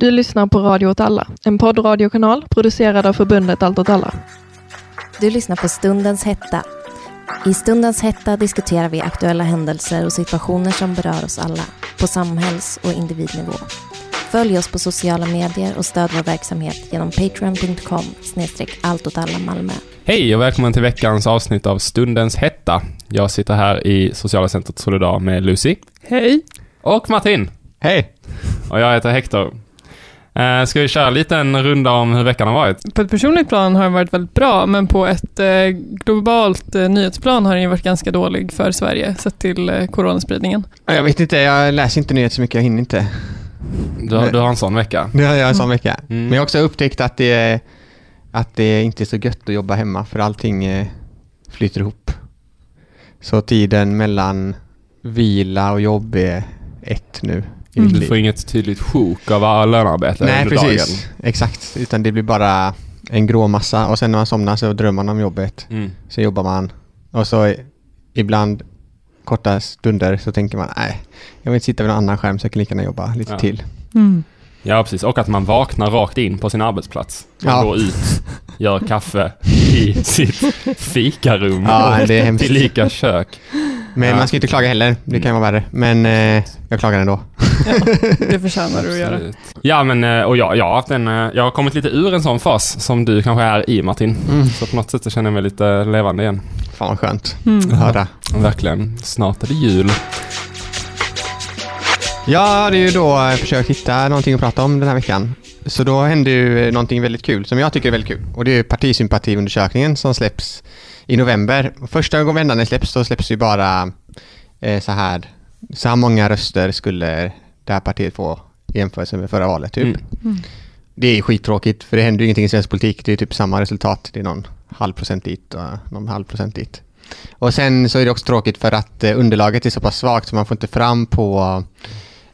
Du lyssnar på Radio åt alla, en poddradiokanal producerad av förbundet Allt åt alla. Du lyssnar på Stundens hetta. I Stundens hetta diskuterar vi aktuella händelser och situationer som berör oss alla på samhälls och individnivå. Följ oss på sociala medier och stöd vår verksamhet genom patreon.com Malmö. Hej och välkommen till veckans avsnitt av Stundens hetta. Jag sitter här i Sociala Centret Solidar med Lucy. Hej! Och Martin. Hej! Och jag heter Hector. Eh, ska vi köra lite en runda om hur veckan har varit? På ett personligt plan har den varit väldigt bra, men på ett eh, globalt eh, nyhetsplan har den ju varit ganska dålig för Sverige, sett till eh, coronaspridningen. Jag vet inte, jag läser inte nyheter så mycket, jag hinner inte. Du, har- du har en sån vecka? Har jag en sån vecka. Mm. Men jag har också upptäckt att det, är- att det inte är så gött att jobba hemma, för allting flyter ihop. Så tiden mellan vila och jobb är ett nu i mitt Du får inget tydligt sjok av all lönearbete Nej, under precis. Exakt. Utan det blir bara en grå massa och sen när man somnar så drömmer man om jobbet. dagen. Mm. Så jobbar man och så ibland korta stunder så tänker man nej, jag vill inte sitta vid någon annan skärm så jag kan lika gärna jobba lite Ja. till. Ja, precis. Och att man vaknar rakt in på sin arbetsplats. Man Ja. går ut, gör kaffe i sitt fikarum. Ja, det är hemskt. Tillika kök. Men Ja. man ska inte klaga heller, det kan vara värre. Men eh, jag klagar ändå. Det förtjänar du att göra. Ja, men eh, och jag, jag, har haft en, eh, jag har kommit lite ur en sån fas som du kanske är i Martin. Mm. Så på något sätt så känner jag mig lite levande igen. Fan vad skönt Mm. att höra. Verkligen. Snart är det jul. Jag hade ju då försökt hitta någonting att prata om den här veckan. Så då hände ju eh, någonting väldigt kul, som jag tycker är väldigt kul. Och det är partisympatiundersökningen som släpps i november. Första gången den släpps, då släpps ju bara eh, så här. Så här många röster skulle det här partiet få i jämförelse med förra valet, typ. Mm. Det är skittråkigt, för det händer ju ingenting i svensk politik. Det är typ samma resultat. Det är någon halv procent dit och någon halv procent dit. Och sen så är det också tråkigt för att eh, underlaget är så pass svagt så man får inte fram på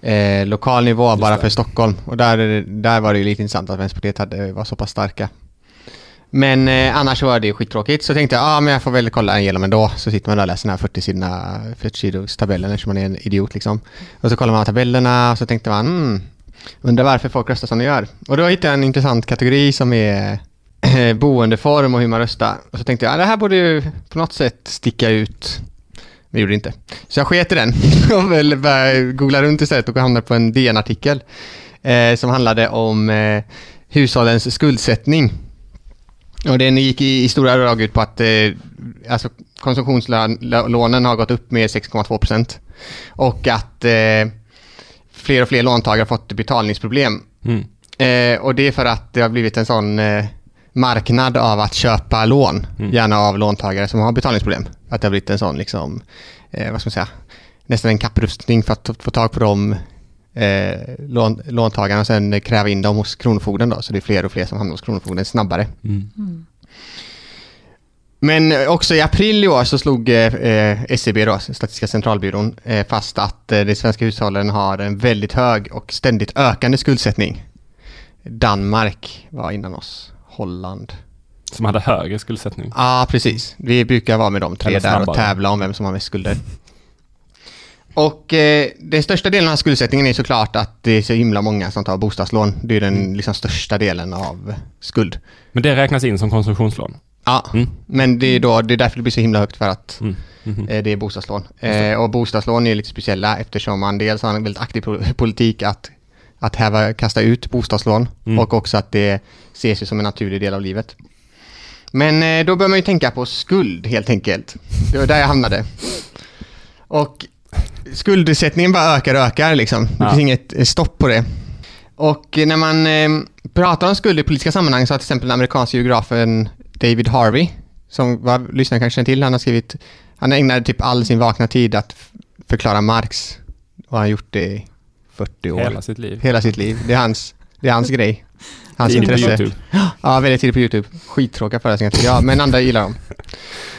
eh, lokal nivå Just bara för Stockholm. Och där, där var det ju lite intressant att Vänsterpartiet hade, var så pass starka. Men eh, annars var det ju skittråkigt. Så tänkte jag, ja ah, men jag får väl kolla igenom ändå. Så sitter man där och läser den här 40 sidorna, 40 sidors tabellen eftersom man är en idiot liksom. Och så kollar man tabellerna och så tänkte man, mm, undrar varför folk röstar som de gör. Och då hittade jag en intressant kategori som är eh, boendeform och hur man röstar. Och så tänkte jag, ah, det här borde ju på något sätt sticka ut. Men det gjorde det inte. Så jag sket i den och väl började googla runt istället och hamnade på en DN-artikel eh, som handlade om eh, hushållens skuldsättning. Och den gick i, i stora drag ut på att eh, alltså konsumtionslånen har gått upp med 6,2 procent. Och att eh, fler och fler låntagare har fått betalningsproblem. Mm. Eh, och det är för att det har blivit en sån eh, marknad av att köpa lån, Mm. gärna av låntagare som har betalningsproblem. Att det har blivit en sån, liksom, eh, vad ska man säga, nästan en kapprustning för att få tag på de eh, lån, låntagarna och sen kräva in dem hos Kronofogden då, så det är fler och fler som hamnar hos Kronofogden snabbare. Mm. Men eh, också i april i år så slog eh, eh, SCB, då, Statistiska centralbyrån, eh, fast att eh, de svenska hushållen har en väldigt hög och ständigt ökande skuldsättning. Danmark var innan oss, Holland. Som hade högre skuldsättning. Ja, precis. Vi brukar vara med de tre där och tävla om vem som har mest skulder. Och eh, den största delen av skuldsättningen är såklart att det är så himla många som tar bostadslån. Det är den Mm. liksom, största delen av skuld. Men det räknas in som konsumtionslån. Ja, Mm. men det är, då, det är därför det blir så himla högt för att Mm. Mhm. Eh, Det är bostadslån. Eh, och bostadslån är lite speciella eftersom man dels har en väldigt aktiv po- politik att, att häva, kasta ut bostadslån Mm. och också att det ses ju som en naturlig del av livet. Men eh, då bör man ju tänka på skuld helt enkelt. Det var där jag hamnade. Och skuldsättningen bara ökar och ökar liksom. Det Ja. finns inget eh, stopp på det. Och eh, när man eh, pratar om skuld i politiska sammanhang så har till exempel den amerikanska geografen David Harvey, som vad lyssnare kanske känner till, han har skrivit, han ägnade typ all sin vakna tid att förklara Marx. Och han har gjort det i 40 år. Hela sitt liv. Hela sitt liv. Det är hans, det är hans grej. Hans Tidigt på intresse. YouTube. Ja, väldigt tidigt på YouTube. Skittråkiga föreläsningar tycker jag, men andra gillar dem.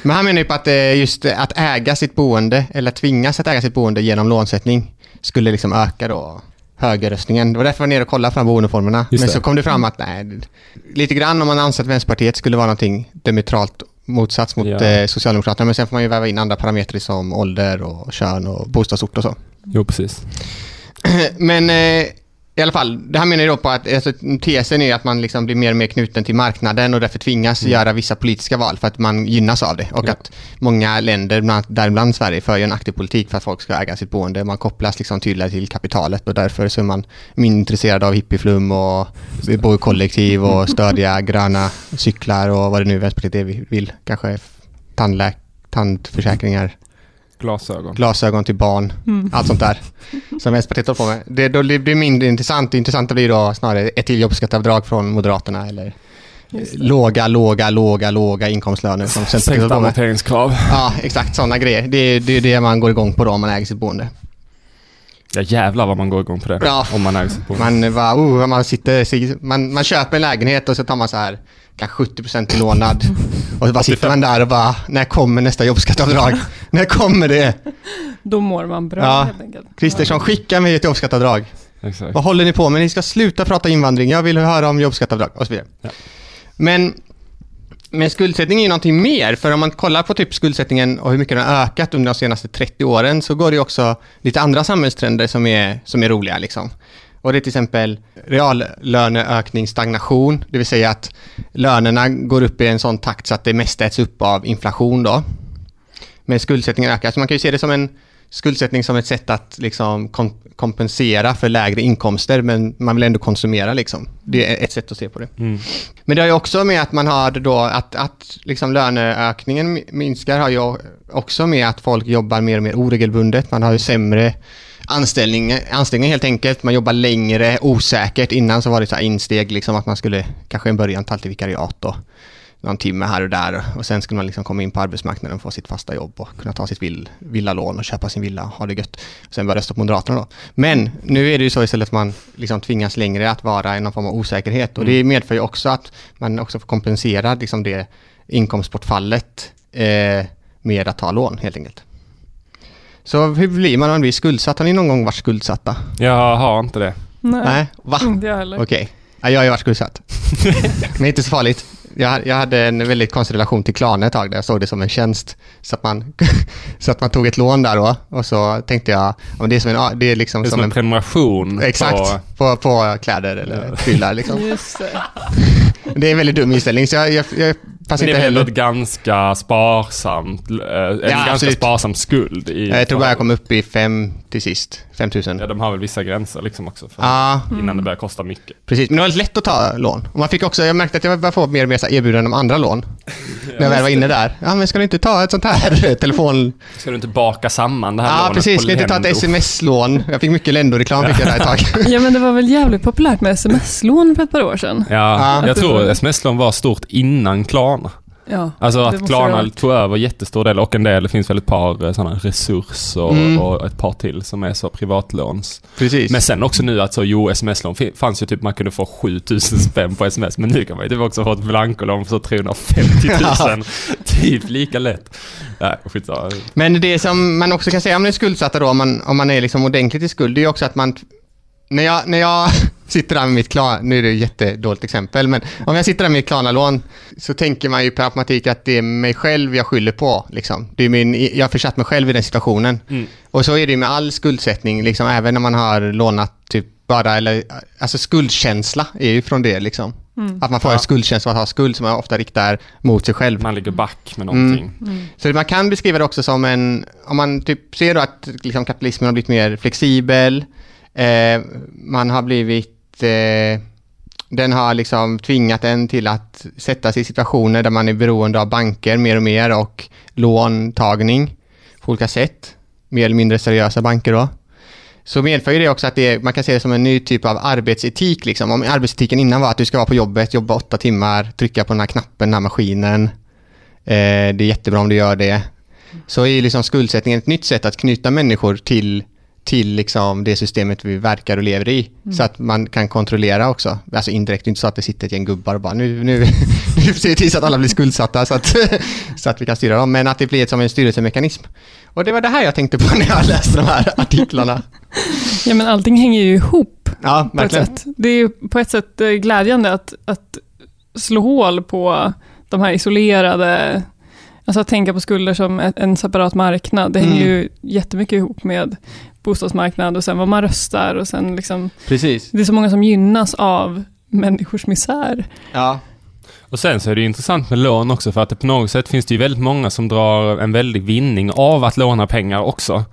Men han menar ju på att eh, just eh, att äga sitt boende, eller tvingas att äga sitt boende genom lånsättning, skulle liksom öka då högerröstningen. Det var därför jag var nere och kollade på de här boendeformerna. Just Men det. så kom det fram att nej, lite grann om man anser att Vänsterpartiet skulle vara någonting diametralt motsats mot Ja. eh, Socialdemokraterna. Men sen får man ju väva in andra parametrar som ålder och kön och bostadsort och så. Jo, precis. Men i alla fall, det här menar ju då på att alltså, tesen är att man liksom blir mer och mer knuten till marknaden och därför tvingas Mm. göra vissa politiska val för att man gynnas av det. Och Ja. att många länder, bland annat däribland Sverige, för ju en aktiv politik för att folk ska äga sitt boende. Man kopplas liksom tydligare till kapitalet och därför så är man mindre intresserad av hippieflum och bo i kollektiv och stödja gröna cyklar och vad det nu Vänsterpartiet vill. Kanske tandläk tandförsäkringar, Glasögon. glasögon till barn, Mm. allt sånt där som Vänsterpartiet håller på med. Det, då blir det mindre intressant. Det intressanta blir då snarare ett till jobbskatteavdrag från Moderaterna eller låga, låga, låga, låga inkomstlöner som Centerpartiet Sänkta håller på med. amorteringskrav. Ja, exakt sådana grejer. Det är det, är det man går igång på då om man äger sitt boende. Ja jävlar vad man går igång på det. Ja. Om man äger sitt boende. Man, bara, oh, man, sitter, man, man köper en lägenhet och så tar man så här kanske 70% belånad. Och bara sitter man där och bara, när kommer nästa jobbskatteavdrag? när kommer det? Då mår man bra Ja. helt enkelt. Kristersson, skicka mig ett jobbskatteavdrag. Exakt. Vad håller ni på med? Ni ska sluta prata invandring. Jag vill höra om jobbskatteavdrag och så vidare. Ja. Men, men skuldsättning är ju någonting mer. För om man kollar på typ skuldsättningen och hur mycket den har ökat under de senaste 30 åren så går det ju också lite andra samhällstrender som är, som är roliga. Liksom. Och det är till exempel reallöneökning, stagnation. Det vill säga att lönerna går upp i en sån takt så att det mesta äts upp av inflation då. Men skuldsättningen ökar. Så man kan ju se det som en skuldsättning som ett sätt att liksom kom kompensera för lägre inkomster men man vill ändå konsumera liksom. Det är ett sätt att se på det. Mm. Men det har ju också med att man har då att, att liksom löneökningen mi- minskar har ju också med att folk jobbar mer och mer oregelbundet. Man har ju sämre anställning, anställning helt enkelt. Man jobbar längre, osäkert. Innan så var det så insteg liksom att man skulle kanske i början ta alltid vikariat då. Någon timme här och där och sen skulle man liksom komma in på arbetsmarknaden och få sitt fasta jobb och kunna ta sitt vill, villalån och köpa sin villa och ha det gött. Sen börja rösta på Moderaterna då. Men nu är det ju så istället att man liksom tvingas längre att vara i någon form av osäkerhet och det medför ju också att man också får kompensera liksom det inkomstbortfallet eh, med att ta lån helt enkelt. Så hur blir man om man blir skuldsatt? Har ni någon gång varit skuldsatta? Jag har inte det. Nej, Nej? Va? inte jag heller. Okej. Ja, jag har ju varit skuldsatt. Men inte så farligt. Jag, jag hade en väldigt konstig relation till Klarna ett tag där jag såg det som en tjänst. Så att man, så att man tog ett lån där då och så tänkte jag, ja, det är som en, det är liksom Det är som en prenumeration. Exakt, På, på, på kläder eller prylar liksom. Just det. Det är en väldigt dum inställning så jag, jag, jag passar men det inte är väl heller. ett ganska sparsamt, eh, en ganska absolut. sparsam skuld i... Jag tror bara jag kom upp i fem till sist. 5000. Ja, de har väl vissa gränser liksom också. För, Ja, Innan det börjar kosta mycket. precis. Men det var väldigt lätt att ta lån. Och man fick också, jag märkte att jag började få mer och mer erbjudanden om andra lån. När jag väl var inne där. Ja, men ska du inte ta ett sånt här telefon... Ska du inte baka samman det här Ja, lånet precis. Ska jag inte ta ett sms-lån? Jag fick mycket Lendo-reklam fick jag där ett tag. Ja men det var väl jävligt populärt med sms-lån för ett par år sedan. Ja, Ja. jag tror sms-lån var stort innan Klarna. Ja, Alltså att Klarna tog över jättestor del och en del, det finns väl ett par sådana resurs och, Mm. och ett par till som är så privatlåns. Precis. Men sen också nu att så, jo, sms-lån fanns ju typ, man kunde få 7000 spänn på sms, men nu kan man ju typ också få ett blankolån för så 350 000. typ lika lätt. Nej, skitsamma. Men det som man också kan säga om man är skuldsatta då, om man, om man är liksom ordentligt i skuld, det är ju också att man... När jag, när jag sitter där med mitt Klarna, nu är det ett jättedåligt exempel, men om jag sitter där med mitt Klarna-lån så tänker man ju per automatik att det är mig själv jag skyller på. Liksom. Det är min, jag har försatt mig själv i den situationen. Mm. Och så är det ju med all skuldsättning, liksom, även när man har lånat typ bara, eller, alltså skuldkänsla är ju från det liksom. Mm. Att man får Ja. en skuldkänsla att ha skuld som man ofta riktar mot sig själv. Man ligger back med någonting. Mm. Så man kan beskriva det också som en, om man typ ser då att liksom kapitalismen har blivit mer flexibel, eh, man har blivit, eh, den har liksom tvingat en till att sätta sig i situationer där man är beroende av banker mer och mer och låntagning på olika sätt, mer eller mindre seriösa banker då. Så medför ju det också att det, man kan se det som en ny typ av arbetsetik. Liksom. Om arbetsetiken innan var att du ska vara på jobbet, jobba åtta timmar, trycka på den här knappen, den här maskinen, Eh, det är jättebra om du gör det. Så är ju liksom skuldsättningen ett nytt sätt att knyta människor till, till liksom det systemet vi verkar och lever i. Så att man kan kontrollera också. Alltså indirekt, det är inte så att det sitter ett gäng gubbar och bara nu, nu, nu ser vi till så att alla blir skuldsatta så att, så att vi kan styra dem. Men att det blir som en styrelsemekanism. Och det var det här jag tänkte på när jag läste de här artiklarna. Ja men allting hänger ju ihop Ja, verkligen. Det är på ett sätt eh, glädjande att, att slå hål på de här isolerade, alltså att tänka på skulder som en separat marknad. Det hänger Mm. ju jättemycket ihop med bostadsmarknad och sen vad man röstar och sen liksom, Precis. det är så många som gynnas av människors misär. Ja. Och sen så är det ju intressant med lån också för att på något sätt finns det ju väldigt många som drar en väldig vinning av att låna pengar också.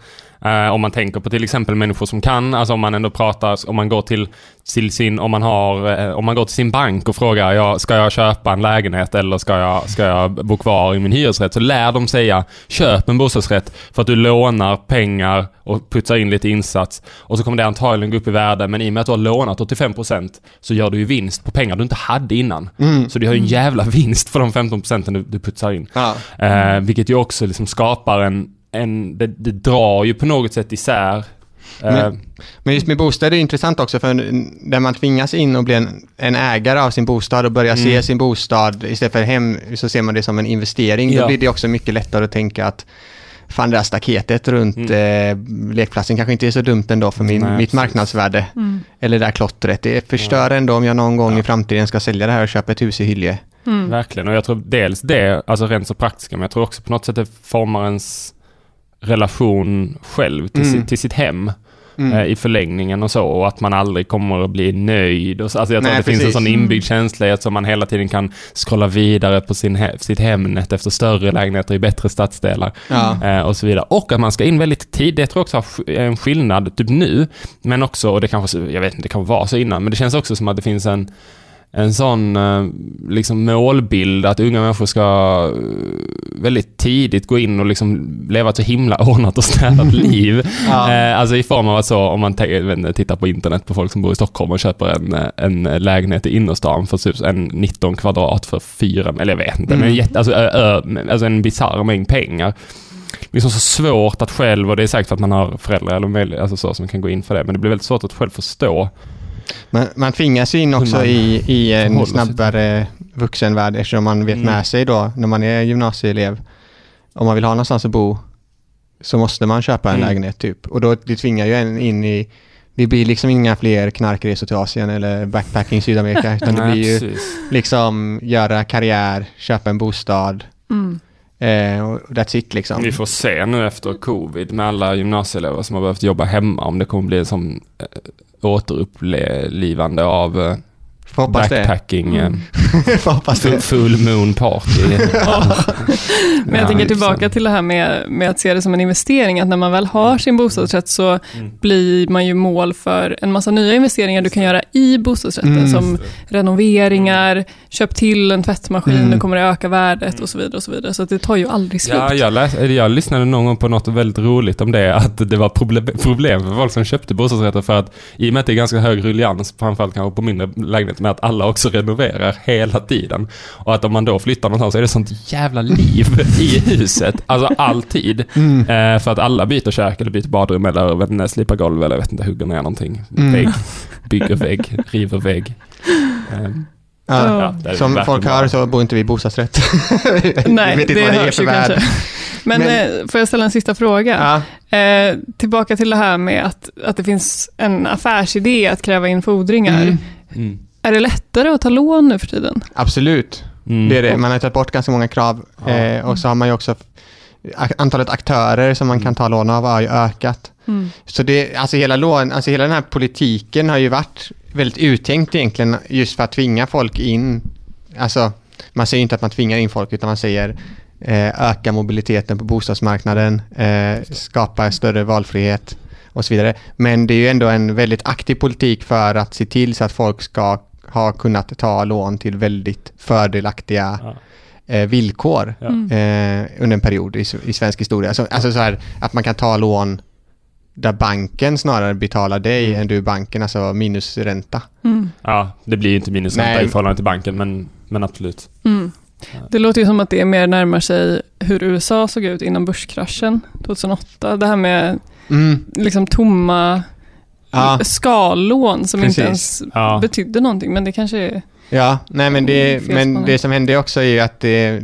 Eh, om man tänker på till exempel människor som kan, alltså om man ändå pratar, om man går till, till sin, om man har, eh, om man går till sin bank och frågar, ja, ska jag köpa en lägenhet eller ska jag, ska jag bo kvar i min hyresrätt? Så lär de säga, köp en bostadsrätt för att du lånar pengar och putsar in lite insats och så kommer det antagligen gå upp i värde men i och med att du har lånat 85% så gör du ju vinst på pengar du inte hade innan. Mm. Så du har ju en jävla vinst för de 15% du, du putsar in. Ja. Eh, vilket ju också liksom skapar en, en det, det drar ju på något sätt isär. Eh, Men- Men just med bostäder är det intressant också för när man tvingas in och bli en, en ägare av sin bostad och börja se Mm. sin bostad istället för hem så ser man det som en investering. Ja. Då blir det också mycket lättare att tänka att fan det här staketet runt eh, lekplatsen kanske inte är så dumt ändå för min, Mm. Nej, mitt precis. marknadsvärde. Mm. Eller det där klottret. Det förstör ändå om jag någon gång i framtiden ska sälja det här och köpa ett hus i Hyllie. Mm. Verkligen, och jag tror dels det, alltså rent så praktiska, men jag tror också på något sätt det formar ens relation själv till, Mm. sitt, till sitt hem Mm. eh, i förlängningen och så och att man aldrig kommer att bli nöjd. Och så, alltså jag tror Nej, att det finns en precis. sån inbyggd känsla i att man hela tiden kan scrolla vidare på sin he, sitt Hemnet efter större lägenheter i bättre stadsdelar. Ja. Eh, och så vidare. Och att man ska in väldigt tidigt. Det tror jag också sk- en skillnad, typ nu, men också, och det kanske, jag vet inte, det kan vara så innan, men det känns också som att det finns en en sån eh, liksom målbild att unga människor ska eh, väldigt tidigt gå in och liksom leva ett så himla ordnat och städat liv. Ja. Eh, alltså i form av att så, om man tittar på internet på folk som bor i Stockholm och köper en, en lägenhet i innerstan för typ en 19 kvadrat för fyra, eller jag vet inte, men Mm. en jätte, alltså, ö, ö, alltså en bisarr mängd pengar. Liksom så svårt att själv, och det är säkert för att man har föräldrar eller möjlighet, alltså så, som kan gå in för det, men det blir väldigt svårt att själv förstå. Man, man tvingas ju in också man i, i en snabbare vuxenvärld eftersom man vet Mm. med sig då när man är gymnasieelev. Om man vill ha någonstans att bo så måste man köpa en Mm. lägenhet typ. Och då det tvingar ju en in i det blir liksom inga fler knarkresor till Asien eller backpacking i Sydamerika utan det blir ju precis. liksom göra karriär, köpa en bostad Mm. eh, och that's it liksom. Vi får se nu efter covid med alla gymnasieelever som har behövt jobba hemma om det kommer bli en sån äh, återupplivande av eh, hoppas det. backpacking, Mm. Full moon party. Men jag Ja, tänker liksom. tillbaka till det här med, med att se det som en investering, att när man väl har sin bostadsrätt så Mm. blir man ju mål för en massa nya investeringar du kan göra i bostadsrätten, Mm. som renoveringar, köp till en tvättmaskin, Mm. då kommer det öka värdet och så vidare. och Så vidare. Så att det tar ju aldrig slut. Ja, jag, läs, jag lyssnade någon gång på något väldigt roligt om det, att det var problem, problem för folk som köpte bostadsrätter för att i och med att det är ganska hög ruljans, framförallt kanske på mindre lägenheter, med att alla också renoverar hela tiden. Och att om man då flyttar någonstans så är det sånt jävla liv i huset, alltså alltid. Mm. Eh, för att alla byter kök eller byter badrum eller vet inte, slipar golv eller vet inte, hugger ner någonting. Mm. Vägg, bygger vägg, river vägg. Eh, Ja. Ja. det är Som folk hör så bor inte vi i bostadsrätt. Nej, Vi vet inte det vad är hörs för värld. kanske. Men, Men- eh, får jag ställa en sista fråga? Ja. Eh, tillbaka till det här med att, att det finns en affärsidé att kräva in fordringar. Mm. Mm. Är det lättare att ta lån nu för tiden? Absolut, Mm. det är det. Man har tagit bort ganska många krav Ja. eh, och så har man ju också antalet aktörer som man kan ta lån av har ju ökat. Mm. Så det, alltså hela lån, alltså hela den här politiken har ju varit väldigt uttänkt egentligen just för att tvinga folk in. Alltså, man säger inte att man tvingar in folk utan man säger eh, öka mobiliteten på bostadsmarknaden, eh, skapa större valfrihet och så vidare. Men det är ju ändå en väldigt aktiv politik för att se till så att folk ska ha kunnat ta lån till väldigt fördelaktiga Ja. eh, villkor Ja. Mm. eh, under en period i, i svensk historia. Alltså, alltså så här, att man kan ta lån där banken snarare betalar dig Mm. än du banken, alltså minusränta. Mm. Ja, det blir ju inte minusränta Nej. i förhållande till banken, men, men absolut. Mm. Det låter ju som att det mer närmar sig hur USA såg ut innan börskraschen 2008. Det här med Mm. liksom tomma Ja, skallån som Precis. inte ens Ja. betydde någonting, men det kanske är... Ja, nej men det, Fel men det som hände också är ju att det,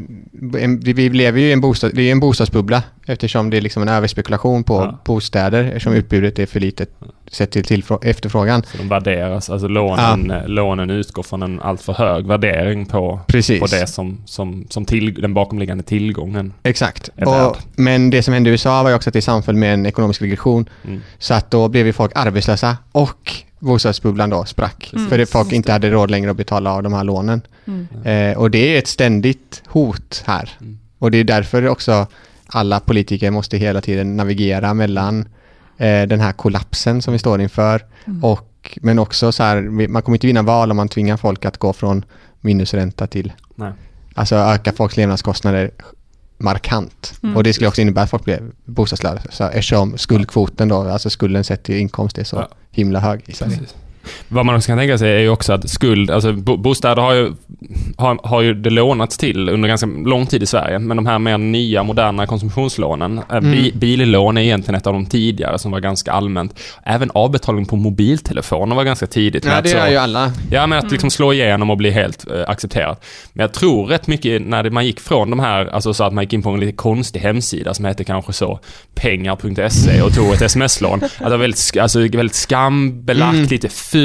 en, vi lever ju i en, bostad, det är en bostadsbubbla eftersom det är liksom en överspekulation på Ja. bostäder eftersom utbudet är för litet sett till tillfrå- efterfrågan. Så de värderas, alltså lånen, eh, lånen utgår från en alltför hög värdering på, Precis. på det som, som, som till, den bakomliggande tillgången. Exakt. är Och, men det som hände i USA var ju också att det samföll med en ekonomisk regression. Mm. Så att då blev ju folk arbetslösa och bostadsbubblan då sprack. Mm. För det folk inte hade råd längre att betala av de här lånen. Mm. Eh, och det är ett ständigt hot här. Mm. Och det är därför också alla politiker måste hela tiden navigera mellan eh, den här kollapsen som vi står inför Mm. och men också så här, man kommer inte vinna val om man tvingar folk att gå från minusränta till, Nej. alltså öka folks levnadskostnader markant. Mm. Och det skulle också innebära att folk blev bostadslösa eftersom skuldkvoten då, alltså skulden sett till inkomst är så Ja. himla hög i Sverige. Precis. Vad man också kan tänka sig är ju också att skuld, alltså bo, bostäder har ju, har, har ju det lånats till under ganska lång tid i Sverige, men de här mer nya moderna konsumtionslånen, eh, bi, Mm. billån är egentligen ett av de tidigare som var ganska allmänt. Även avbetalning på mobiltelefoner var ganska tidigt. Ja, det gör ju alla. Ja, men att liksom slå igenom och bli helt eh, accepterad. Men jag tror rätt mycket när det, man gick från de här, alltså så att man gick in på en lite konstig hemsida som hette kanske så pengar.se och tog ett sms-lån. Att det var väldigt, alltså, väldigt skambelagt, Mm. lite fult,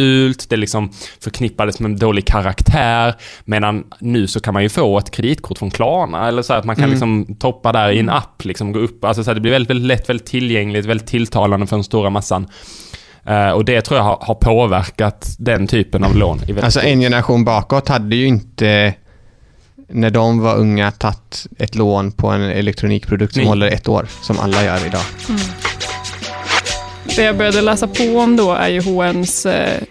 det liksom förknippades med en dålig karaktär. Medan nu så kan man ju få ett kreditkort från Klarna eller så att man kan Mm. liksom toppa där i en app, liksom gå upp. Alltså så här, det blir väldigt, väldigt lätt, väldigt tillgängligt, väldigt tilltalande för den stora massan. Eh, och det tror jag har, har påverkat den typen av lån. Alltså en generation bakåt hade ju inte när de var unga tagit ett lån på en elektronikprodukt som Nej. håller ett år, som alla gör idag. Det jag började läsa på om då är ju HMs eh,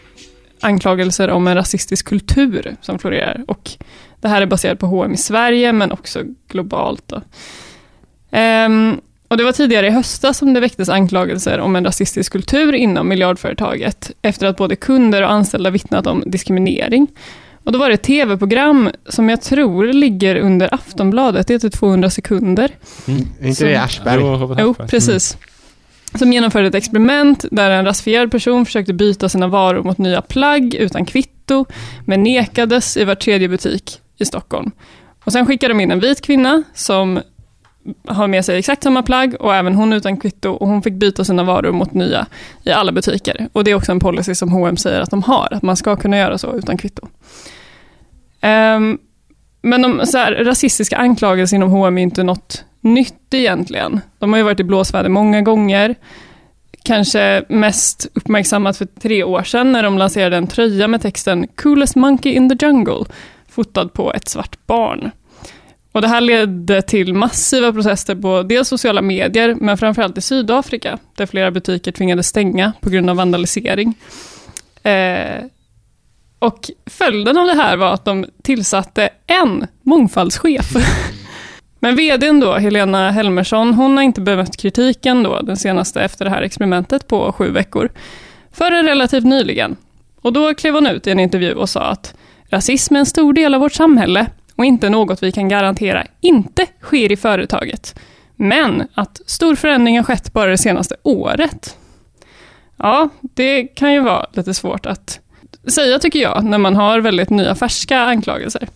anklagelser om en rasistisk kultur som florerar. Och det här är baserat på H&M i Sverige, men också globalt. Då. Ehm, och det var tidigare i höstas som det väcktes anklagelser om en rasistisk kultur inom miljardföretaget, efter att både kunder och anställda vittnat om diskriminering. Och då var det ett tv-program som jag tror ligger under Aftonbladet, det heter 200 sekunder. Mm. Är inte Så- det Aschberg? Jo, precis. Som genomförde ett experiment där en rasifierad person försökte byta sina varor mot nya plagg utan kvitto, men nekades i var tredje butik i Stockholm. Och sen skickade de in en vit kvinna som har med sig exakt samma plagg och även hon utan kvitto och hon fick byta sina varor mot nya i alla butiker. Och det är också en policy som H&M säger att de har, att man ska kunna göra så utan kvitto. Um, men de så här, rasistiska anklagelser inom H&M är inte något nytt egentligen. De har ju varit i blåsväder många gånger. Kanske mest uppmärksammat för tre år sedan när de lanserade en tröja med texten “Coolest monkey in the jungle” fotad på ett svart barn. Och det här ledde till massiva protester på dels sociala medier, men framförallt i Sydafrika, där flera butiker tvingades stänga på grund av vandalisering. Eh, och följden av det här var att de tillsatte en mångfaldschef. Men vdn då, Helena Helmersson, hon har inte bemött kritiken då, den senaste efter det här experimentet på sju veckor, förrän relativt nyligen. Och då klev hon ut i en intervju och sa att rasism är en stor del av vårt samhälle och inte något vi kan garantera inte sker i företaget. Men att stor förändring har skett bara det senaste året. Ja, det kan ju vara lite svårt att säga tycker jag, när man har väldigt nya färska anklagelser.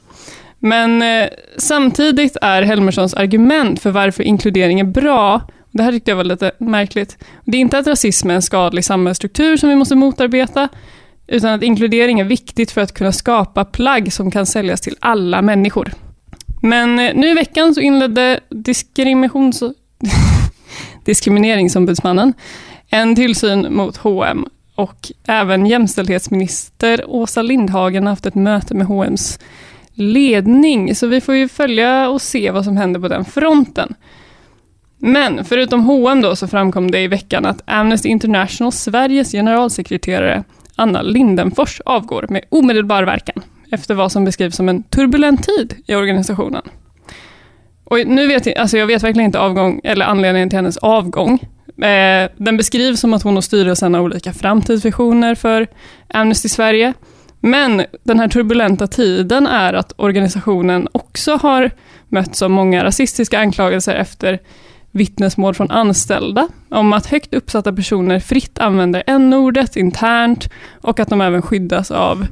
Men eh, samtidigt är Helmerssons argument för varför inkludering är bra, det här tyckte jag var lite märkligt, det är inte att rasism är en skadlig samhällsstruktur som vi måste motarbeta, utan att inkludering är viktigt för att kunna skapa plagg som kan säljas till alla människor. Men eh, nu i veckan så inledde diskriminations... Diskrimineringsombudsmannen en tillsyn mot H&M och även jämställdhetsminister Åsa Lindhagen har haft ett möte med H&M's ledning, så vi får ju följa och se vad som händer på den fronten. Men förutom H&M då så framkom det i veckan att Amnesty International Sveriges generalsekreterare Anna Lindenfors avgår med omedelbar verkan efter vad som beskrivs som en turbulent tid i organisationen. Och nu vet jag, alltså jag vet verkligen inte avgång, eller anledningen till hennes avgång. Eh, den beskrivs som att hon och styrelsen har olika framtidsvisioner för Amnesty Sverige. Men den här turbulenta tiden är att organisationen också har mötts av många rasistiska anklagelser efter vittnesmål från anställda om att högt uppsatta personer fritt använder n-ordet internt och att de även skyddas av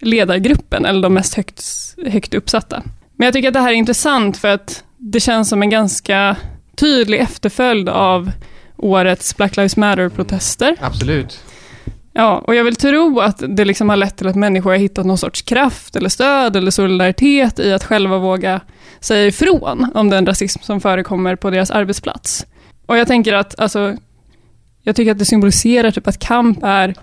ledargruppen, eller de mest högt, högt uppsatta. Men jag tycker att det här är intressant för att det känns som en ganska tydlig efterföljd av årets Black Lives Matter-protester. Absolut. Ja, och jag vill tro att det liksom har lett till att människor har hittat någon sorts kraft eller stöd eller solidaritet i att själva våga säga ifrån om den rasism som förekommer på deras arbetsplats. Och jag tänker att, alltså, jag tycker att det symboliserar typ att kamp är,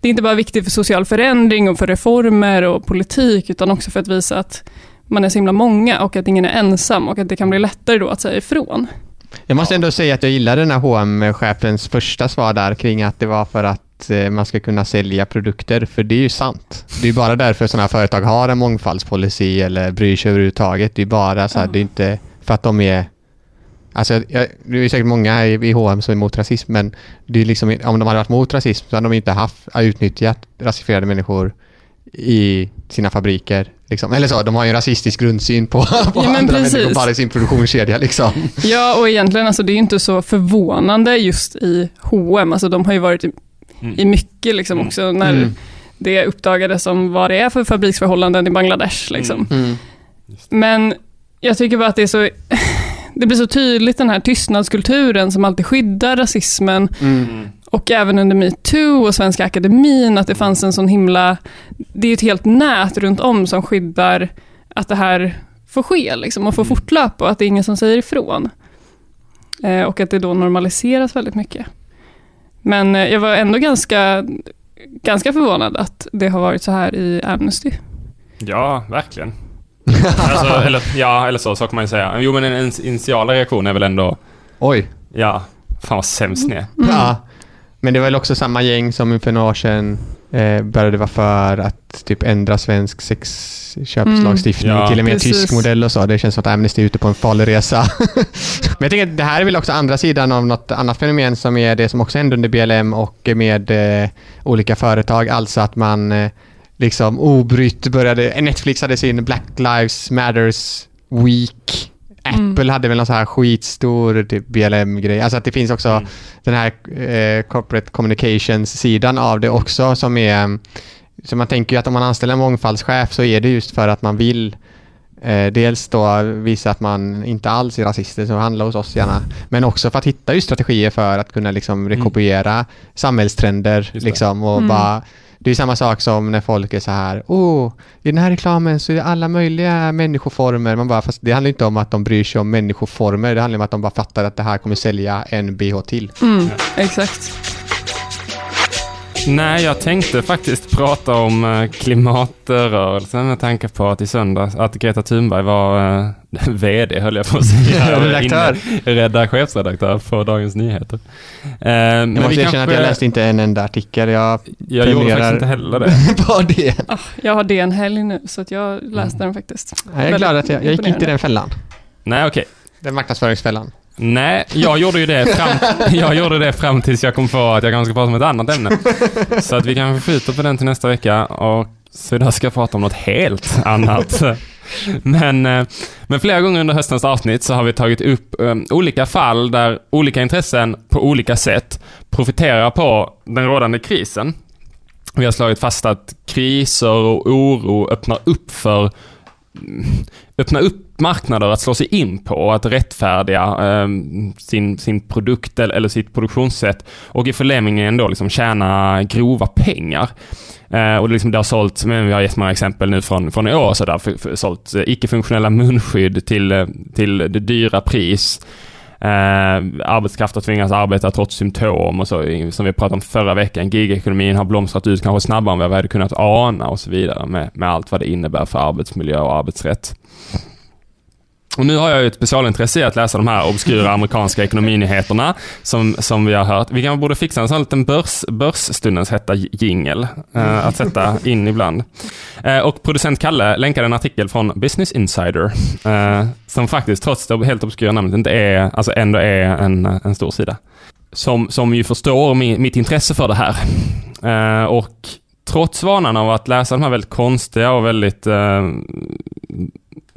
det är inte bara viktigt för social förändring och för reformer och politik, utan också för att visa att man är så himla många och att ingen är ensam och att det kan bli lättare då att säga ifrån. Jag måste ändå säga att jag gillade den här hm chefens första svar där kring att det var för att eh, man ska kunna sälja produkter, för det är ju sant. Det är bara därför sådana här företag har en mångfaldspolicy eller bryr sig överhuvudtaget. Det är bara så här, det är inte för att de är Alltså, jag, det är säkert många i, H&M som är emot rasism, men det är liksom, om de hade varit mot rasism så hade de inte haft, utnyttjat rasifierade människor i sina fabriker. Liksom. Eller så, de har ju en rasistisk grundsyn på, på Ja, andra precis. människor bara i sin produktionskedja. Liksom. Ja, och egentligen, alltså, det är inte så förvånande just i H&M. Alltså, de har ju varit i, Mm. i mycket liksom Mm. också när Mm. det uppdagades om vad det är för fabriksförhållanden i Bangladesh. Liksom. Mm. Men jag tycker bara att det är så... Det blir så tydligt den här tystnadskulturen som alltid skyddar rasismen Mm. och även under metoo och Svenska Akademin att det fanns en sån himla... Det är ett helt nät runt om som skyddar att det här får ske liksom, och får fortlöpa och att det är ingen som säger ifrån. Eh, och att det då normaliseras väldigt mycket. Men eh, jag var ändå ganska, ganska förvånad att det har varit så här i Amnesty. Ja, verkligen. Alltså, eller, ja, eller så, så kan man ju säga. Jo, men en en initiala reaktion är väl ändå, Oj. ja, fan vad sämst ni är. Mm. Ja. Men det var väl också samma gäng som för några år sedan eh, började vara för att typ ändra svensk sexköpslagstiftning Mm. Ja. till en mer Precis. tysk modell och så. Det känns som att Amnesty är ute på en farlig resa. Men jag tänker att det här är väl också andra sidan av något annat fenomen som är det som också hände under BLM och med eh, olika företag. Alltså att man eh, liksom obrytt började... Netflix hade sin Black Lives Matters Week. Mm. Apple hade väl någon så här skitstor typ BLM-grej. Alltså att det finns också Mm. den här eh, corporate communications-sidan av det också som är... Så man tänker ju att om man anställer en mångfaldschef så är det just för att man vill eh, dels då visa att man inte alls är rasister, så handla hos oss gärna. Men också för att hitta just strategier för att kunna liksom rekopiera samhällstrender. Just det. Liksom, och Mm. bara, det är samma sak som när folk är så här, oh, i den här reklamen så är det alla möjliga människoformer. Man bara, fast det handlar inte om att de bryr sig om människoformer, det handlar om att de bara fattar att det här kommer sälja en bh till. Mm, exakt. Nej, jag tänkte faktiskt prata om eh, klimatrörelsen med tanke på att i söndags, att Greta Thunberg var eh, VD, höll jag på att säga. Redaktör. Rädda chefsredaktör på Dagens Nyheter. Eh, men Jag måste erkänna att jag läste inte en enda artikel. Jag Jag gjorde faktiskt inte heller det. på det. Ah, jag har det en helg nu, så att jag läste den faktiskt. Jag är glad att jag, jag gick inte i den fällan. Nej, okej. Den marknadsföringsfällan. Nej, jag gjorde ju det fram, jag gjorde det fram tills jag kom på att jag kanske ska prata om ett annat ämne. Så att vi kanske skjuter på den till nästa vecka och så idag ska jag prata om något helt annat. Men, eh, men flera gånger under höstens avsnitt så har vi tagit upp um, olika fall där olika intressen på olika sätt profiterar på den rådande krisen. Vi har slagit fast att kriser och oro öppnar upp för öppnar upp marknader att slå sig in på och att rättfärdiga eh, sin, sin produkt eller, eller sitt produktionssätt och i förlängningen då liksom tjäna grova pengar. Eh, och det, liksom det har sålt, men vi har gett många exempel nu från, från i år, så där, för, för, sålt eh, icke-funktionella munskydd till, eh, till det dyra pris. Eh, arbetskraft har tvingats arbeta trots symptom och så, som vi pratade om förra veckan. Gigekonomin har blomstrat ut kanske snabbare än vad vi hade kunnat ana och så vidare med, med allt vad det innebär för arbetsmiljö och arbetsrätt. Och nu har jag ju ett specialintresse i att läsa de här obskyra amerikanska ekonominyheterna som, som vi har hört. Vi kanske borde fixa en sån liten börs, börsstundens hetta jingel eh, att sätta in ibland. Eh, och producent Kalle länkade en artikel från Business Insider eh, som faktiskt, trots det helt obskyra namnet, inte är, alltså ändå är en, en stor sida. Som, som ju förstår mi, mitt intresse för det här. Eh, och trots vanan av att läsa de här väldigt konstiga och väldigt eh,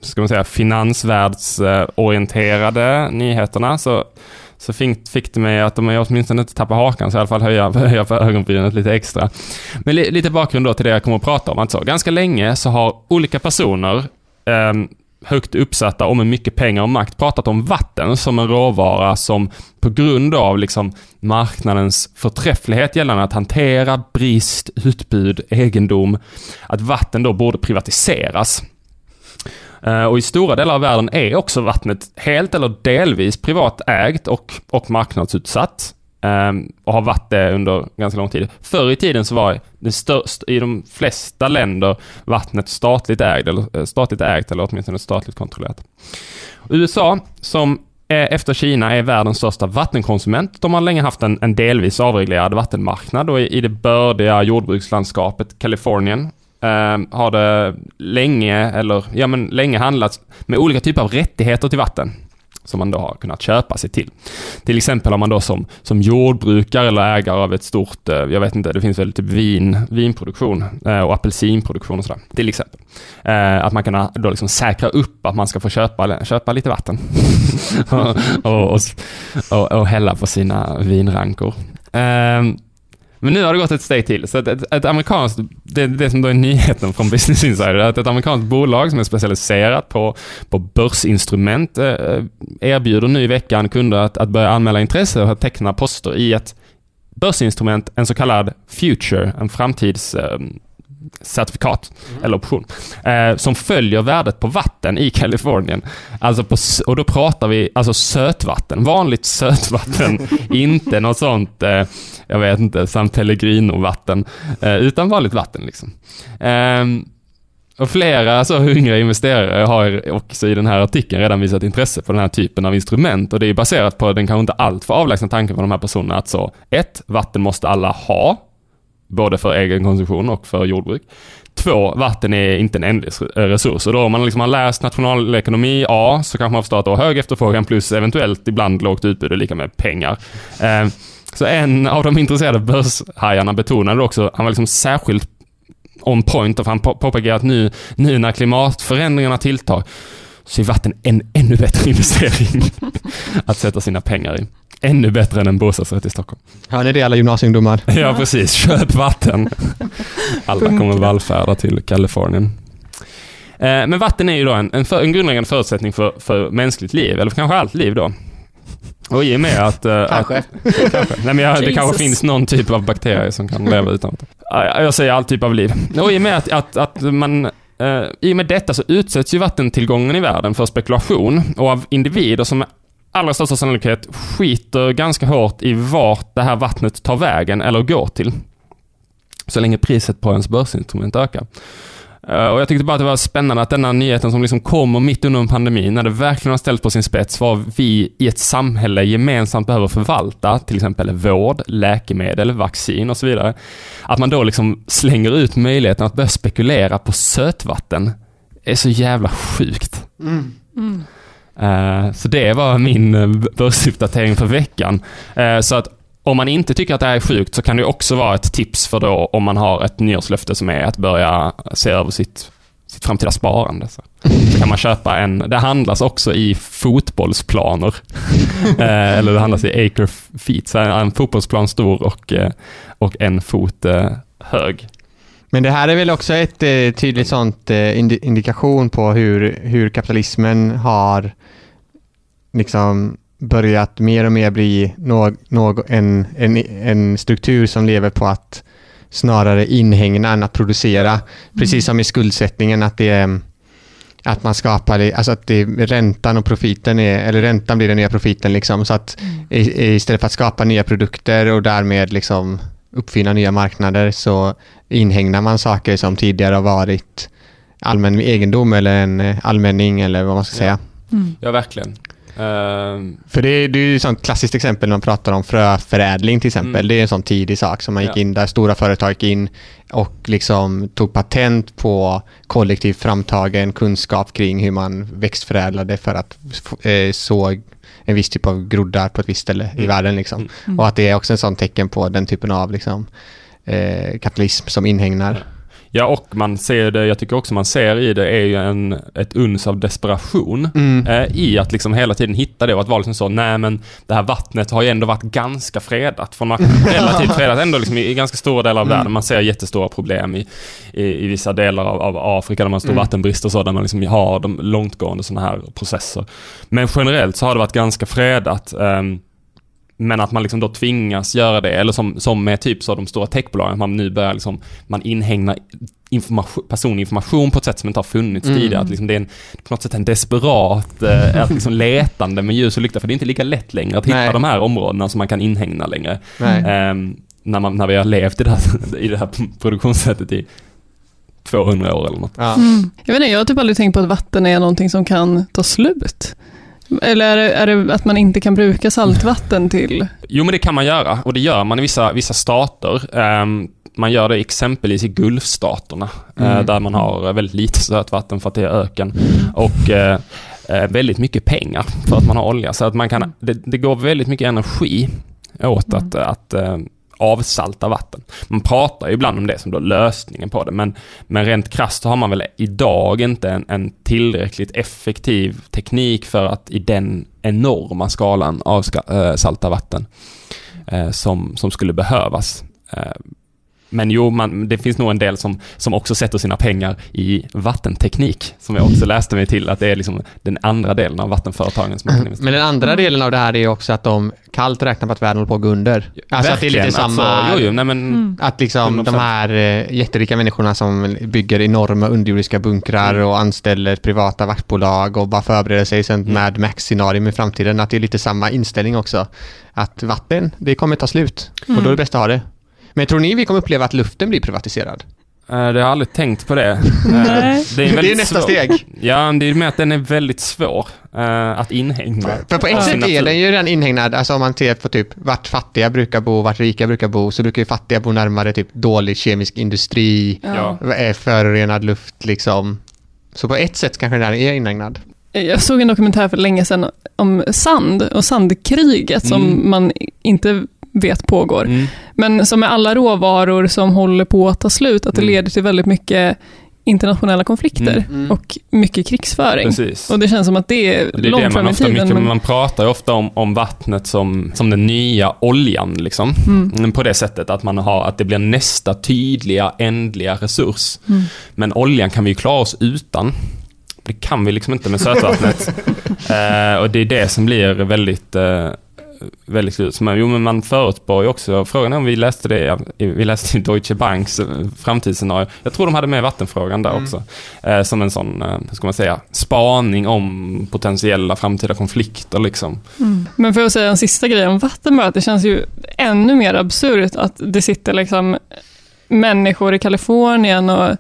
ska man säga, finansvärldsorienterade nyheterna så, så fick, fick det mig att om jag åtminstone inte tappar hakan så i alla fall höja, höja på ögonbrynet lite extra. Men li, lite bakgrund då till det jag kommer att prata om. Alltså, ganska länge så har olika personer eh, högt uppsatta och med mycket pengar och makt pratat om vatten som en råvara som på grund av liksom marknadens förträfflighet gällande att hantera brist, utbud, egendom, att vatten då borde privatiseras. Eh, och i stora delar av världen är också vattnet helt eller delvis privatägt och, och marknadsutsatt. Ehm, och har varit det under ganska lång tid. Förr i tiden så var det störst, i de flesta länder vattnet statligt ägt, eller, eh, statligt ägt eller åtminstone statligt kontrollerat. USA, som efter Kina är världens största vattenkonsument. De har länge haft en, en delvis avreglerad vattenmarknad och i, i det bördiga jordbrukslandskapet Kalifornien um, har det länge, eller ja men länge handlats med olika typer av rättigheter till vatten som man då har kunnat köpa sig till. Till exempel om man då som, som jordbrukare eller ägare av ett stort, eh, jag vet inte, det finns väl typ vin, vinproduktion eh, och apelsinproduktion och sådär, till exempel. Eh, att man kan då liksom säkra upp att man ska få köpa, köpa lite vatten och, och, och, och, hälla på sina vinrankor. Ehm, men nu har det gått ett steg till. Så ett, ett, ett amerikanskt, det, det som då är nyheten från Business Insider, att ett amerikanskt bolag som är specialiserat på, på börsinstrument eh, erbjuder nu i veckan kunder att, att börja anmäla intresse och teckna poster i ett börsinstrument, en så kallad future, en framtids eh, certifikat mm. eller option eh, som följer värdet på vatten i Kalifornien. Alltså på, och då pratar vi alltså sötvatten, vanligt sötvatten, inte något sånt, eh, jag vet inte, San Pellegrino-vatten, eh, utan vanligt vatten liksom. Ehm, och flera så hungriga investerare har också i den här artikeln redan visat intresse för den här typen av instrument och det är baserat på den kanske inte alltför avlägsna tanken från de här personerna att så, ett, vatten måste alla ha, både för egen konsumtion och för jordbruk. Två, vatten är inte en ändlig eh, resurs. Och då om man liksom har läst nationalekonomi A så kanske man förstår att då hög efterfrågan plus eventuellt ibland lågt utbud är lika med pengar. Eh, så en av de intresserade börshajarna betonade också, han var liksom särskilt on point, och han påpekade att nu, nu när klimatförändringarna tilltar så är vatten en ännu bättre investering att sätta sina pengar i. Ännu bättre än en bostadsrätt i Stockholm. Hör ni det alla gymnasieungdomar? Ja, precis. Köp vatten. Alla kommer vallfärda till Kalifornien. Eh, men vatten är ju då en, en, för, en grundläggande förutsättning för, för mänskligt liv, eller kanske allt liv då. Och i och med att... Uh, kanske. Att, kanske. Nej, men jag, det kanske finns någon typ av bakterier som kan leva utan vatten. Jag säger all typ av liv. Och i och med att, att, att man... Uh, I och med detta så utsätts ju vattentillgången i världen för spekulation och av individer som med allra största sannolikhet skiter ganska hårt i vart det här vattnet tar vägen eller går till. Så länge priset på ens börsinstrument ökar. Eh, och jag tyckte bara att det var spännande att denna nyheten som liksom kommer mitt under en pandemi, när det verkligen har ställts på sin spets, vad vi i ett samhälle gemensamt behöver förvalta, till exempel vård, läkemedel, vaccin och så vidare. Att man då liksom slänger ut möjligheten att börja spekulera på sötvatten, är så jävla sjukt. Mm. Mm. Eh, så det var min eh, börsuppdatering för veckan. Så att om man inte tycker att det här är sjukt så kan det också vara ett tips för då om man har ett nyårslöfte som är att börja se över sitt, sitt framtida sparande. Så. så kan man köpa en, det handlas också i fotbollsplaner. Eller det handlas i acre feet, så en fotbollsplan stor och, och en fot hög. Men det här är väl också ett eh, tydligt sånt eh, indikation på hur, hur kapitalismen har liksom börjat mer och mer bli no, no, en, en, en struktur som lever på att snarare inhägna än att producera. Mm. Precis som i skuldsättningen, att det är att man skapar, alltså att det, räntan och profiten är, eller räntan blir den nya profiten liksom, så att mm. istället för att skapa nya produkter och därmed liksom uppfinna nya marknader så inhägnar man saker som tidigare har varit allmän egendom eller en eh, allmänning eller vad man ska ja. säga. Mm. Ja, verkligen. Uh... För det, det är ju ett sånt klassiskt exempel när man pratar om fröförädling till exempel. Mm. Det är en sån tidig sak som man gick ja. in där stora företag gick in och liksom tog patent på kollektivt framtagen kunskap kring hur man växtförädlade för att eh, så en viss typ av groddar på ett visst ställe mm. i världen. Liksom. Mm. Och att det är också en sån tecken på den typen av liksom, eh, kapitalism som inhägnar. Ja, och man ser det, jag tycker också man ser i det är ju en, ett uns av desperation Mm. eh, i att liksom hela tiden hitta det och att vara liksom så, nej men det här vattnet har ju ändå varit ganska fredat. Från relativt fredat, ändå liksom i, i ganska stora delar av Mm. världen. Man ser jättestora problem i, i, i vissa delar av, av Afrika där man har stor Mm. vattenbrist och så, där man liksom har de långtgående sådana här processer. Men generellt så har det varit ganska fredat. ehm, men att man liksom då tvingas göra det, eller som, som med typ så de stora techbolagen, att man nu börjar liksom, man inhägnar information, personlig information på ett sätt som inte har funnits Mm. tidigare. Att liksom det är en, på något sätt en desperat eh, att liksom letande med ljus och lykta, för det är inte lika lätt längre att hitta Nej. de här områdena som man kan inhägna längre. Ehm, när, man, när vi har levt i det, här, i det här produktionssättet i 200 år eller något. Ja. Mm. Jag vet inte, jag har typ aldrig tänkt på att vatten är någonting som kan ta slut. Eller är det, är det att man inte kan bruka saltvatten till... Jo, men det kan man göra och det gör man i vissa, vissa stater. Ehm, man gör det exempelvis i Gulfstaterna, eh, Mm. där man har väldigt lite sötvatten för att det är öken. Och eh, eh, väldigt mycket pengar för att man har olja. Så att man kan, det, det går väldigt mycket energi åt att, att eh, avsalta vatten. Man pratar ju ibland om det som då lösningen på det, men, men rent krasst så har man väl idag inte en, en tillräckligt effektiv teknik för att i den enorma skalan avsalta eh, vatten eh, som, som skulle behövas. Eh, men jo, man, det finns nog en del som, som också sätter sina pengar i vattenteknik, som jag också läste mig till, att det är liksom den andra delen av vattenföretagen som man kan investera Men den andra delen av det här är också att de kallt räknar på att världen håller på att gå under. Alltså att det är lite Verkligen, samma... Alltså, jo, jo, nej men... Mm. Att liksom 100%. de här eh, jätterika människorna som bygger enorma underjordiska bunkrar Mm. och anställer privata vaktbolag och bara förbereder sig sen Mm. Mad Max-scenario i framtiden. Att det är lite samma inställning också. Att vatten, det kommer ta slut. Och då är det bäst att ha det. Men tror ni vi kommer uppleva att luften blir privatiserad? Eh, Det har jag aldrig tänkt på det. Eh, Nej. Det är, Det är nästa svår- steg. Ja, det är med att den är väldigt svår eh, att inhägna. För på ett Ja. sätt är den ju redan inhägnad, alltså om man ser på typ vart fattiga brukar bo, vart rika brukar bo, så brukar ju fattiga bo närmare typ dålig kemisk industri, Ja. förorenad luft liksom. Så på ett sätt kanske den är inhägnad. Jag såg en dokumentär för länge sedan om sand och sandkriget som Mm. man inte vet pågår. Mm. Men som med alla råvaror som håller på att ta slut, att det Mm. leder till väldigt mycket internationella konflikter Mm. och mycket krigsföring. Precis. Och det känns som att det är, Det är långt det man fram i tiden. mycket, men- man pratar ju ofta om, om vattnet som, som den nya oljan liksom. Mm. Mm, På det sättet att man har, att det blir nästa tydliga, ändliga resurs. Mm. Men oljan kan vi ju klara oss utan. Det kan vi liksom inte med sötvattnet. eh, och det är det som blir väldigt, eh, väldigt slut. Jo, men man förutspår ju också, frågan är om vi läste det, vi läste i Deutsche Banks eh, framtidsscenario. Jag tror de hade med vattenfrågan där Mm. också. Eh, som en sån, eh, hur ska man säga, spaning om potentiella framtida konflikter liksom. Mm. Men för att säga en sista grej om vatten bara, att det känns ju ännu mer absurt att det sitter liksom människor i Kalifornien och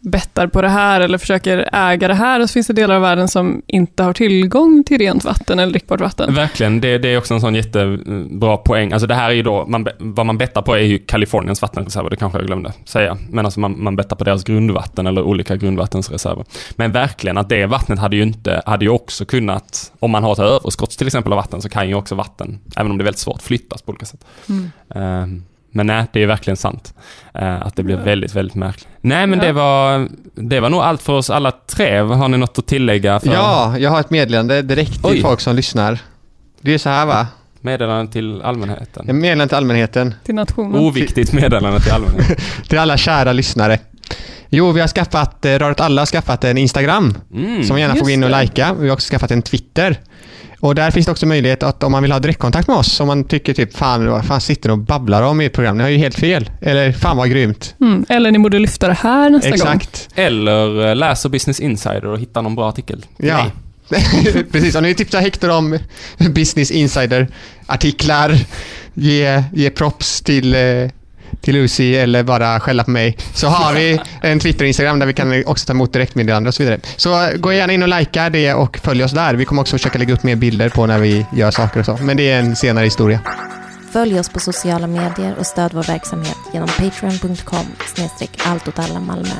bettar på det här eller försöker äga det här och så finns det delar av världen som inte har tillgång till rent vatten eller drickbart vatten. Verkligen, det, det är också en sån jättebra poäng. Alltså det här är ju då, man, vad man bettar på är ju Kaliforniens vattenreserver, det kanske jag glömde säga. Men alltså man, man bettar på deras grundvatten eller olika grundvattensreserver. Men verkligen att det vattnet hade ju inte, hade ju också kunnat, om man har ett överskott till exempel av vatten så kan ju också vatten, även om det är väldigt svårt, flyttas på olika sätt. Mm. Ehm, men nej, det är verkligen sant. Eh, att det blir väldigt, väldigt märkligt. Nej, men Ja. det var, det var nog allt för oss alla tre. Har ni något att tillägga? För Ja, jag har ett meddelande direkt till Oj. folk som lyssnar. Det är så här va? Meddelande till allmänheten? Jag meddelar till allmänheten. Till nationen. Oviktigt meddelande till allmänheten. Till alla kära lyssnare. Jo, vi har skaffat, eh, Röret Alla har skaffat en Instagram Mm. som gärna får gå in och det. likea. Vi har också skaffat en Twitter. Och där finns det också möjlighet att om man vill ha direktkontakt med oss, om man tycker typ fan vad fan sitter och babblar om i ett program, ni har ju helt fel. Eller fan vad grymt. Mm. Eller ni borde lyfta det här nästa gång. Exakt. Eller eh, läser Business Insider och hittar någon bra artikel. Ja. Precis, om ni tipsar Hector om Business Insider-artiklar, ge, ge props till, eh, till Lucy eller bara skälla på mig, så har vi en Twitter och Instagram där vi kan också ta emot direktmeddelanden och så vidare. Så eh, gå gärna in och likea det och följ oss där. Vi kommer också försöka lägga upp mer bilder på när vi gör saker och så, men det är en senare historia. Följ oss på sociala medier och stöd vår verksamhet genom patreon.com snedstreck allt åt alla Malmö.